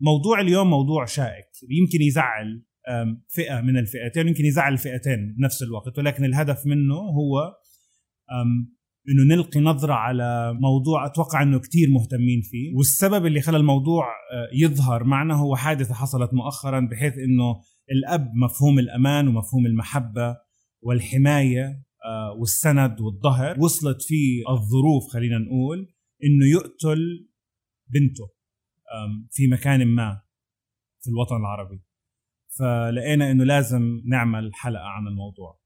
موضوع اليوم موضوع شائك. يمكن يزعل فئة من الفئتين يمكن يزعل الفئتين بنفس الوقت ولكن الهدف منه هو إنه نلقي نظرة على موضوع أتوقع إنه كثير مهتمين فيه والسبب اللي خلى الموضوع آه، يظهر معنا هو حادثة حصلت مؤخرا بحيث إنه الأب مفهوم الأمان ومفهوم المحبة والحماية آه، والسند والظهر وصلت فيه الظروف خلينا نقول إنه يقتل بنته. في مكان ما في الوطن العربي. فلقينا إنه لازم نعمل حلقة عن الموضوع.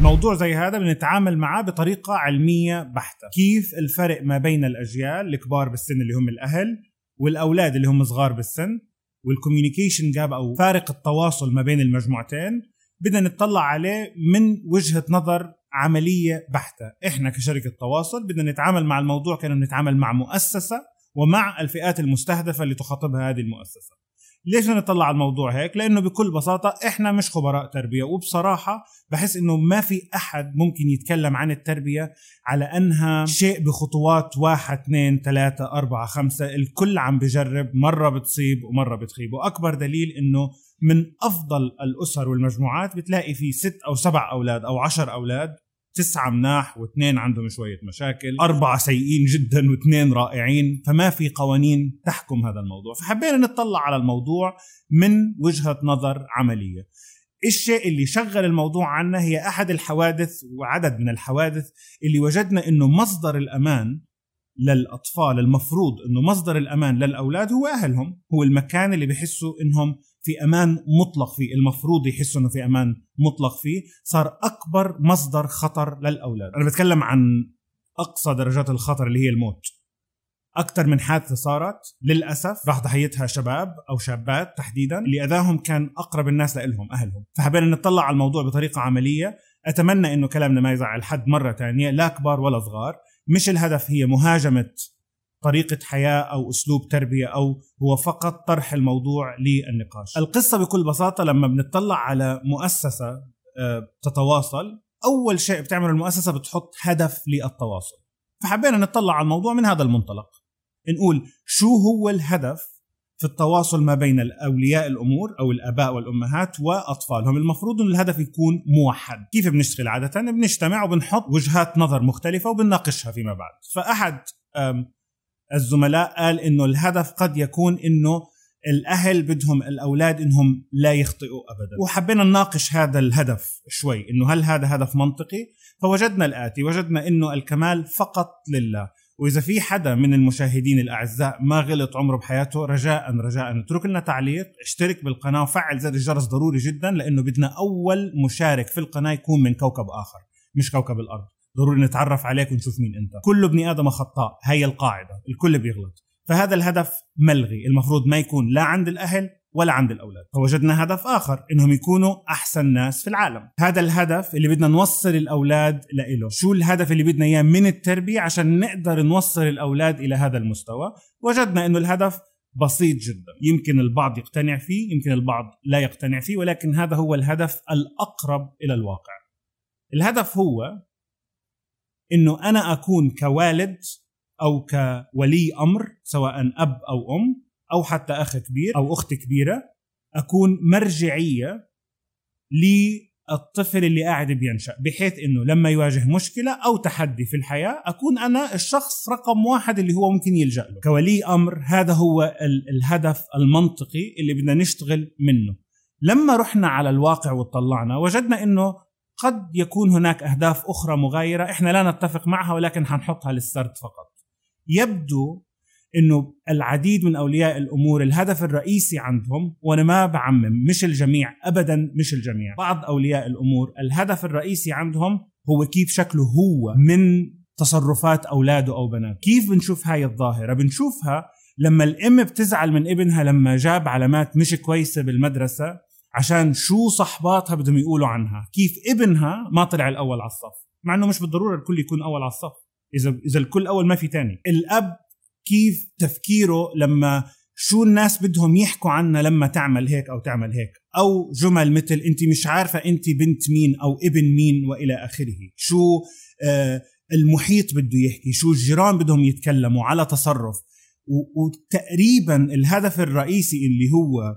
موضوع زي هذا بنتعامل معاه بطريقة علمية بحتة. كيف الفرق ما بين الأجيال الكبار بالسن اللي هم الأهل والأولاد اللي هم صغار بالسن والكوميونيكيشن جاب أو فارق التواصل ما بين المجموعتين بدنا نطلع عليه من وجهة نظر عملية بحتة. إحنا كشركة تواصل بدنا نتعامل مع الموضوع كأنه نتعامل مع مؤسسة ومع الفئات المستهدفة اللي تخاطبها هذه المؤسسة. ليش نطلع على الموضوع هيك؟ لأنه بكل بساطة إحنا مش خبراء تربية وبصراحة بحس إنه ما في أحد ممكن يتكلم عن التربية على أنها شيء بخطوات واحد اثنين ثلاثة أربعة خمسة الكل عم بجرب مرة بتصيب ومرة بتخيب. وأكبر دليل إنه من أفضل الأسر والمجموعات بتلاقي في ست أو سبع أولاد أو عشر أولاد تسعة مناح واثنين عندهم شوية مشاكل أربعة سيئين جدا واثنين رائعين فما في قوانين تحكم هذا الموضوع. فحبينا نطلع على الموضوع من وجهة نظر عملية. الشيء اللي شغل الموضوع عنا هي أحد الحوادث وعدد من الحوادث اللي وجدنا أنه مصدر الأمان للأطفال المفروض أنه مصدر الأمان للأولاد هو أهلهم هو المكان اللي بيحسوا أنهم في أمان مطلق فيه المفروض يحسوا إنه في أمان مطلق فيه صار أكبر مصدر خطر للأولاد. أنا بتكلم عن أقصى درجات الخطر اللي هي الموت. أكثر من حادثة صارت للأسف راح ضحيتها شباب أو شابات تحديدا اللي أذاهم كان أقرب الناس لهم أهلهم. فحبينا نطلع على الموضوع بطريقة عملية. أتمنى إنه كلامنا ما يزعل حد مرة ثانية لا كبار ولا صغار. مش الهدف هي مهاجمة طريقة حياة أو أسلوب تربية أو هو فقط طرح الموضوع للنقاش. القصة بكل بساطة لما بنطلع على مؤسسة آه، تتواصل أول شيء بتعمل المؤسسة بتحط هدف للتواصل. فحبينا نطلع على الموضوع من هذا المنطلق. نقول شو هو الهدف في التواصل ما بين اولياء الأمور أو الأباء والأمهات وأطفالهم؟ المفروض ان الهدف يكون موحد. كيف بنشتغل؟ عادة بنجتمع وبنحط وجهات نظر مختلفة وبنناقشها فيما بعد. فأحد الزملاء قال إنه الهدف قد يكون إنه الأهل بدهم الأولاد إنهم لا يخطئوا ابدا. وحبينا نناقش هذا الهدف شوي إنه هل هذا هدف منطقي؟ فوجدنا الآتي وجدنا إنه الكمال فقط لله. وإذا في حدا من المشاهدين الأعزاء ما غلط عمره بحياته رجاء رجاء. اترك لنا تعليق اشترك بالقناة وفعل زر الجرس ضروري جدا لأنه بدنا أول مشارك في القناة يكون من كوكب آخر مش كوكب الأرض. ضروري نتعرف عليك ونشوف مين انت. كل ابن آدم خطاء هي القاعدة. الكل بيغلط. فهذا الهدف ملغي. المفروض ما يكون لا عند الأهل ولا عند الأولاد. فوجدنا هدف آخر إنهم يكونوا أحسن ناس في العالم. هذا الهدف اللي بدنا نوصل الأولاد له شو الهدف اللي بدنا إياه من التربية عشان نقدر نوصل الأولاد إلى هذا المستوى؟ وجدنا إنه الهدف بسيط جدا. يمكن البعض يقتنع فيه يمكن البعض لا يقتنع فيه ولكن هذا هو الهدف الأقرب إلى الواقع. الهدف هو إنه أنا أكون كوالد أو كولي أمر سواء أب أو أم أو حتى أخ كبير أو أخت كبيرة أكون مرجعية للطفل اللي قاعد بينشأ. بحيث إنه لما يواجه مشكلة أو تحدي في الحياة أكون أنا الشخص رقم واحد اللي هو ممكن يلجأ له. كولي أمر هذا هو الهدف المنطقي اللي بدنا نشتغل منه. لما رحنا على الواقع وطلعنا وجدنا إنه قد يكون هناك أهداف أخرى مغايرة إحنا لا نتفق معها ولكن حنحطها للسرد فقط. يبدو إنه العديد من أولياء الأمور الهدف الرئيسي عندهم وأنا ما بعمم مش الجميع ابدا مش الجميع. بعض أولياء الأمور الهدف الرئيسي عندهم هو كيف شكله هو من تصرفات أولاده أو بناته. كيف بنشوف هاي الظاهرة؟ بنشوفها لما الأم بتزعل من ابنها لما جاب علامات مش كويسة بالمدرسة عشان شو صحباتها بدهم يقولوا عنها؟ كيف ابنها ما طلع الأول على الصف؟ مع إنه مش بالضرورة الكل يكون أول على الصف. إذا إذا الكل أول ما في تاني. الأب كيف تفكيره لما شو الناس بدهم يحكوا عنا لما تعمل هيك أو تعمل هيك؟ أو جمل مثل أنت مش عارفة أنت بنت مين أو ابن مين وإلى آخره. شو آه المحيط بده يحكي شو الجيران بدهم يتكلموا على تصرف. وتقريبا الهدف الرئيسي اللي هو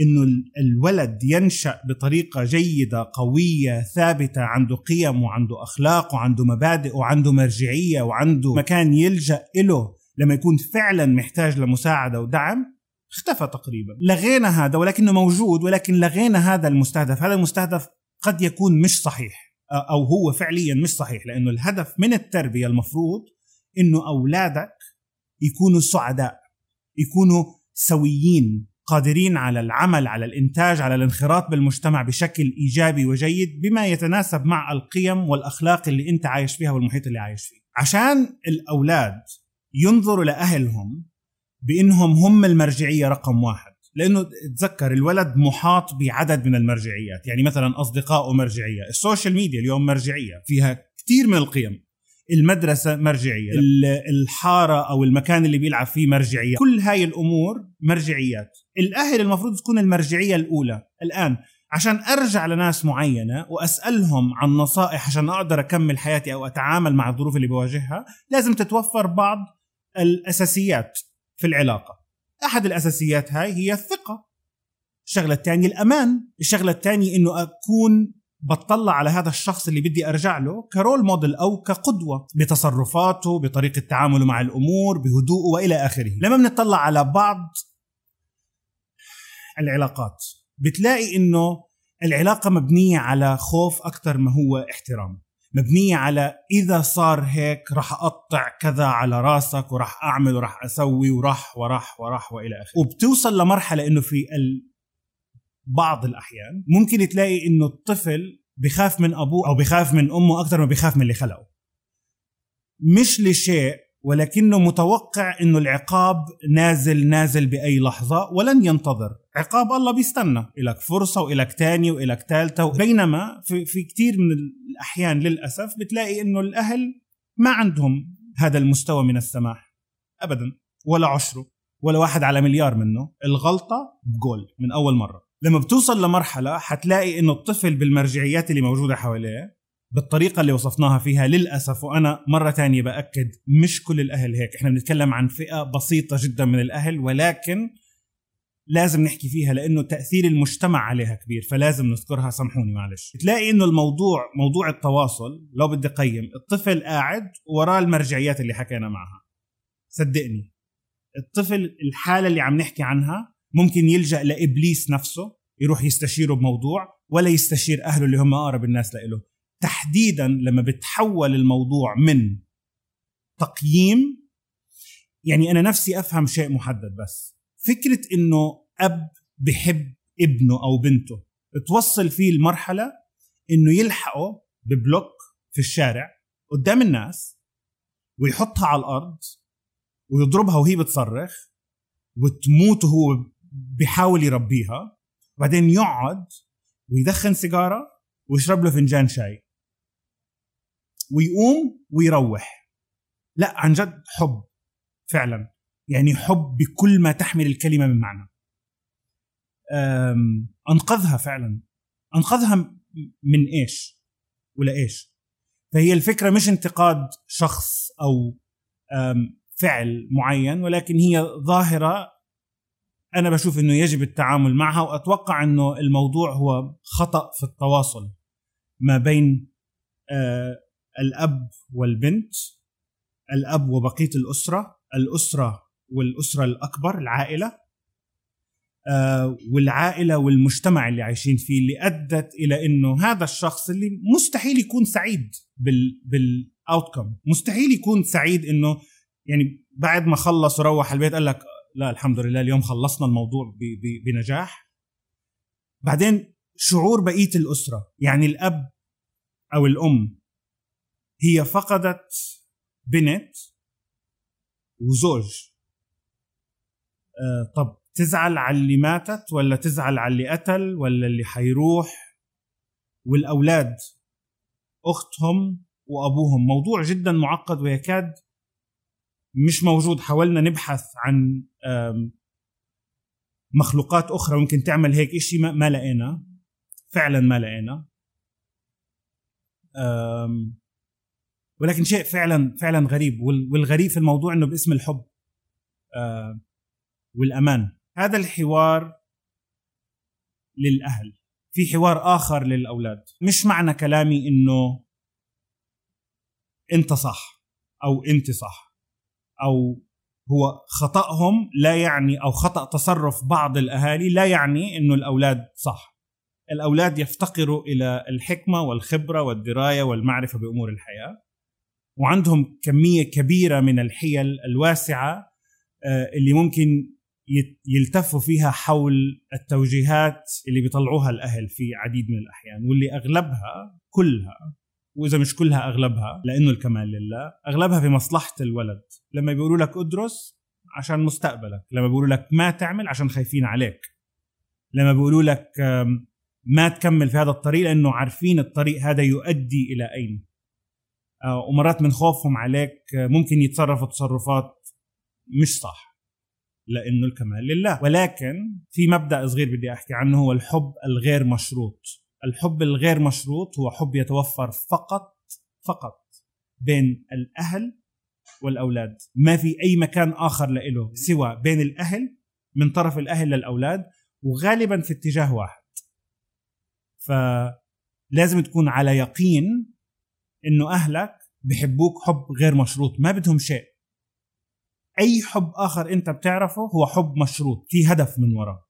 إنه الولد ينشأ بطريقة جيدة قوية ثابتة عنده قيم وعنده أخلاق وعنده مبادئ وعنده مرجعية وعنده مكان يلجأ له لما يكون فعلا محتاج لمساعدة ودعم اختفى تقريبا. لغينا هذا ولكنه موجود ولكن لغينا هذا المستهدف. هذا المستهدف قد يكون مش صحيح أو هو فعليا مش صحيح لأنه الهدف من التربية المفروض إنه أولادك يكونوا سعداء يكونوا سويين. قادرين على العمل على الإنتاج على الانخراط بالمجتمع بشكل إيجابي وجيد بما يتناسب مع القيم والأخلاق اللي أنت عايش فيها والمحيط اللي عايش فيه. عشان الأولاد ينظروا لأهلهم بإنهم هم المرجعية رقم واحد. لأنه تذكر الولد محاط بعدد من المرجعيات. يعني مثلا اصدقائه مرجعية. ال social media اليوم مرجعية فيها كثير من القيم. المدرسة مرجعية. الحارة أو المكان اللي بيلعب فيه مرجعية. كل هاي الأمور مرجعيات. الأهل المفروض تكون المرجعية الأولى. الآن عشان أرجع لناس معينة وأسألهم عن نصائح عشان أقدر أكمل حياتي أو أتعامل مع الظروف اللي بواجهها لازم تتوفر بعض الأساسيات في العلاقة. أحد الأساسيات هاي هي الثقة. الشغلة الثانية الأمان. الشغلة الثانية إنه أكون بطلع على هذا الشخص اللي بدي أرجع له كرول موديل أو كقدوة بتصرفاته بطريقة تعامله مع الأمور بهدوء وإلى آخره. لما بنطلع على بعض العلاقات بتلاقي إنه العلاقة مبنية على خوف أكثر ما هو احترام. مبنية على إذا صار هيك راح أقطع كذا على راسك وراح أعمل وراح أسوي وراح وراح وراح وإلى آخره. وبتوصل لمرحلة إنه في بعض الأحيان ممكن تلاقي إنه الطفل بخاف من أبوه أو بخاف من أمه أكثر ما بخاف من اللي خلقه. مش لشيء ولكنه متوقع إنه العقاب نازل نازل بأي لحظة ولن ينتظر. عقاب الله بيستنى. لك فرصة وإلك تاني وإلك ثالثه بينما في, في كثير من الأحيان للأسف بتلاقي إنه الأهل ما عندهم هذا المستوى من السماح. ابدا. ولا عشره ولا واحد على مليار منه. الغلطة بجول من أول مرة. لما بتوصل لمرحلة حتلاقي إنه الطفل بالمرجعيات اللي موجودة حواليه بالطريقة اللي وصفناها فيها للأسف وأنا مرة تانية بأكد مش كل الأهل هيك. إحنا بنتكلم عن فئة بسيطة جدا من الأهل ولكن لازم نحكي فيها لأنه تأثير المجتمع عليها كبير فلازم نذكرها. سامحوني معلش. تلاقي إنه الموضوع موضوع التواصل لو بدي أقيم الطفل قاعد وراه المرجعيات اللي حكينا معها. صدقني الطفل الحالة اللي عم نحكي عنها ممكن يلجأ لإبليس نفسه يروح يستشيره بموضوع ولا يستشير أهله اللي هم أقرب الناس له تحديدا لما بتحول الموضوع من تقييم يعني أنا نفسي أفهم شيء محدد بس. فكرة إنه أب بحب ابنه أو بنته توصل فيه المرحلة إنه يلحقه ببلوك في الشارع قدام الناس ويحطها على الأرض ويضربها وهي بتصرخ وتموت وهو بيحاول يربيها بعدين يقعد ويدخن سيجارة ويشرب له فنجان شاي. ويقوم ويروح. لا عن جد حب فعلا. يعني حب بكل ما تحمل الكلمة من معنى. أنقذها فعلا. أنقذها من إيش؟ ولا إيش؟ فهي الفكرة مش انتقاد شخص أو فعل معين ولكن هي ظاهرة أنا بشوف إنه يجب التعامل معها وأتوقع إنه الموضوع هو خطأ في التواصل ما بين آه الأب والبنت الأب وبقية الأسرة الأسرة والأسرة الأكبر العائلة آه والعائلة والمجتمع اللي عايشين فيه اللي أدت إلى إنه هذا الشخص اللي مستحيل يكون سعيد بال بالاوتكم مستحيل يكون سعيد إنه يعني بعد ما خلص وروح البيت قال لك لا الحمد لله اليوم خلصنا الموضوع بنجاح. بعدين شعور بقية الأسرة يعني الأب أو الأم هي فقدت بنت وزوج. آه طب تزعل على اللي ماتت ولا تزعل على اللي قتل ولا اللي حيروح؟ والأولاد أختهم وأبوهم موضوع جدا معقد ويكاد مش موجود. حاولنا نبحث عن مخلوقات أخرى ممكن تعمل هيك ما, ما لقينا. فعلا ما لقينا. ولكن شيء فعلا فعلا غريب. والغريب في الموضوع إنه باسم الحب والأمان. هذا الحوار للأهل. في حوار آخر للأولاد. مش معنى كلامي إنه أنت صح أو أنت صح. أو هو خطأهم لا يعني أو خطأ تصرف بعض الأهالي لا يعني إنه الأولاد صح. الأولاد يفتقروا إلى الحكمة والخبرة والدراية والمعرفة بأمور الحياة. وعندهم كمية كبيرة من الحيل الواسعة آه، اللي ممكن يلتفوا فيها حول التوجيهات اللي بيطلعوها الأهل في عديد من الأحيان واللي أغلبها كلها وإذا مش كلها أغلبها لأنه الكمال لله. أغلبها في مصلحة الولد. لما بيقولوا لك ادرس عشان مستقبلك لما بيقولوا لك ما تعمل عشان خايفين عليك. لما بيقولوا لك ما تكمل في هذا الطريق لأنه عارفين الطريق هذا يؤدي إلى أين. آه، ومرات من خوفهم عليك ممكن يتصرفوا تصرفات مش صح لأنه الكمال لله. ولكن في مبدأ صغير بدي أحكي عنه هو الحب الغير مشروط. الحب الغير مشروط هو حب يتوفر فقط فقط بين الأهل والأولاد. ما في أي مكان آخر له سوى بين الأهل من طرف الأهل للأولاد وغالبا في اتجاه واحد. فلازم تكون على يقين إنه أهلك بحبوك حب غير مشروط ما بدهم شيء. أي حب آخر أنت بتعرفه هو حب مشروط في هدف من وراه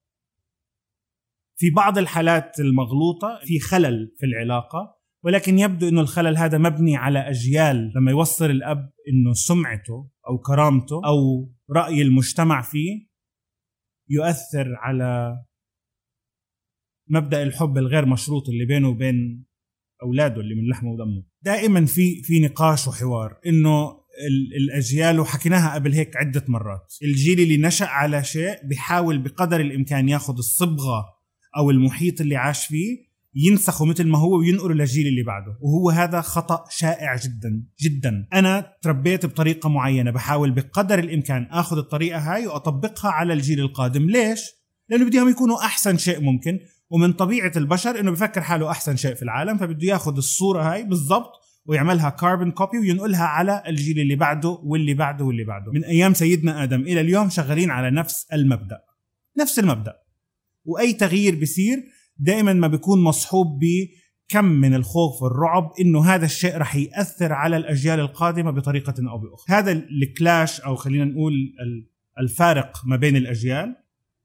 في بعض الحالات المغلوطة في خلل في العلاقة ولكن يبدو إنه الخلل هذا مبني على أجيال لما يوصل الأب إنه سمعته أو كرامته أو رأي المجتمع فيه يؤثر على مبدأ الحب الغير مشروط اللي بينه وبين أولاده اللي من لحمه ودمه. دائما في في نقاش وحوار إنه الأجيال وحكيناها قبل هيك عدة مرات الجيل اللي نشأ على شيء بيحاول بقدر الإمكان ياخذ الصبغة أو المحيط اللي عاش فيه ينسخه مثل ما هو وينقله للجيل اللي بعده. وهو هذا خطأ شائع جدا جدا. أنا تربيت بطريقة معينة بحاول بقدر الإمكان آخذ الطريقة هاي وأطبقها على الجيل القادم. ليش؟ لأنه بدي اياهم يكونوا أحسن شيء ممكن ومن طبيعة البشر إنه بفكر حاله أحسن شيء في العالم فبده ياخذ الصورة هاي بالضبط ويعملها carbon copy وينقلها على الجيل اللي بعده واللي بعده واللي بعده. من أيام سيدنا آدم إلى اليوم شغالين على نفس المبدأ. نفس المبدأ. وأي تغيير بيصير دائما ما بيكون مصحوب بكم من الخوف والرعب إنه هذا الشيء رح يأثر على الأجيال القادمة بطريقة أو بأخرى. هذا ال clash أو خلينا نقول الفارق ما بين الأجيال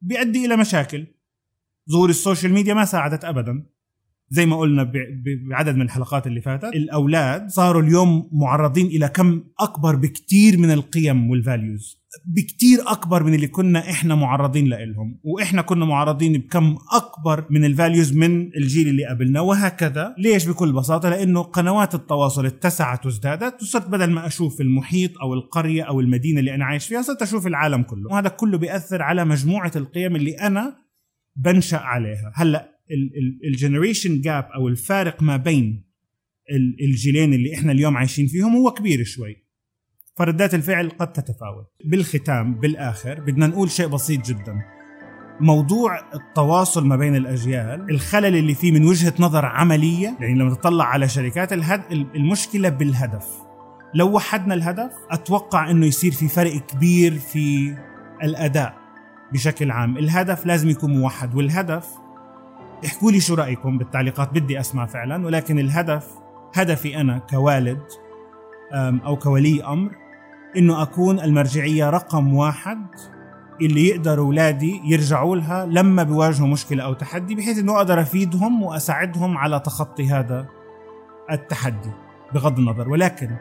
بيؤدي إلى مشاكل. ظهور ال social media ما ساعدت ابدا. زي ما قلنا بعدد من الحلقات اللي فاتت الأولاد صاروا اليوم معرضين إلى كم أكبر بكتير من القيم وال values بكتير أكبر من اللي كنا إحنا معرضين لهم وإحنا كنا معرضين بكم أكبر من ال values من الجيل اللي قبلنا وهكذا. ليش بكل بساطة؟ لأنه قنوات التواصل اتسعت وازدادت وصرت بدل ما أشوف المحيط أو القرية أو المدينة اللي أنا عايش فيها صرت أشوف العالم كله. وهذا كله بيأثر على مجموعة القيم اللي أنا بنشأ عليها. هلأ الجنريشن جاب أو الفارق ما بين الجيلين اللي إحنا اليوم عايشين فيهم هو كبير شوي. فردات الفعل قد تتفاوت. بالختام بالآخر بدنا نقول شيء بسيط جدا. موضوع التواصل ما بين الأجيال الخلل اللي فيه من وجهة نظر عملية يعني لما تطلع على شركات الهد المشكلة بالهدف. لو وحدنا الهدف أتوقع إنه يصير في فرق كبير في الأداء بشكل عام. الهدف لازم يكون موحد والهدف احكوا لي شو رأيكم بالتعليقات بدي أسمع فعلا ولكن الهدف هدفي أنا كوالد أو كولي أمر إنه أكون المرجعية رقم واحد اللي يقدر أولادي يرجعوا لها لما بيواجهوا مشكلة أو تحدي بحيث إنه أقدر أفيدهم وأساعدهم على تخطي هذا التحدي بغض النظر. ولكن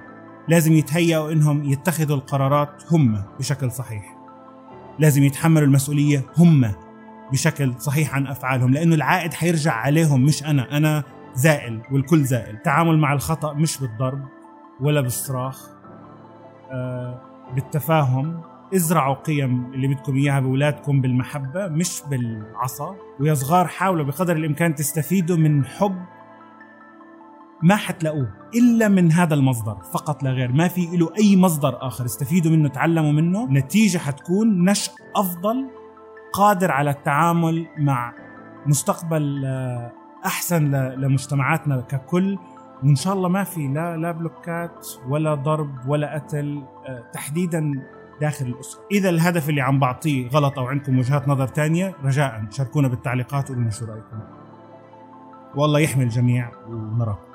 لازم يتهيأوا إنهم يتخذوا القرارات هم بشكل صحيح. لازم يتحملوا المسؤولية هم. بشكل صحيح عن أفعالهم لأنه العائد حيرجع عليهم مش أنا. أنا زائل والكل زائل. التعامل مع الخطأ مش بالضرب ولا بالصراخ آه بالتفاهم. ازرعوا قيم اللي بدكم إياها بأولادكم بالمحبة مش بالعصا. ويا صغار حاولوا بقدر الإمكان تستفيدوا من حب ما حتلاقوه إلا من هذا المصدر فقط لا غير. ما في له أي مصدر آخر. استفيدوا منه تعلموا منه نتيجة حتكون نشء أفضل قادر على التعامل مع مستقبل آه، أحسن لمجتمعاتنا ككل. وإن شاء الله ما في لا لا بلوكات ولا ضرب ولا قتل آه، تحديدا داخل الأسرة. إذا الهدف اللي عم بعطيه غلط أو عندكم وجهات نظر تانية رجاء شاركونا بالتعليقات وقولوا شو رأيكم. والله يحمي الجميع ونراكم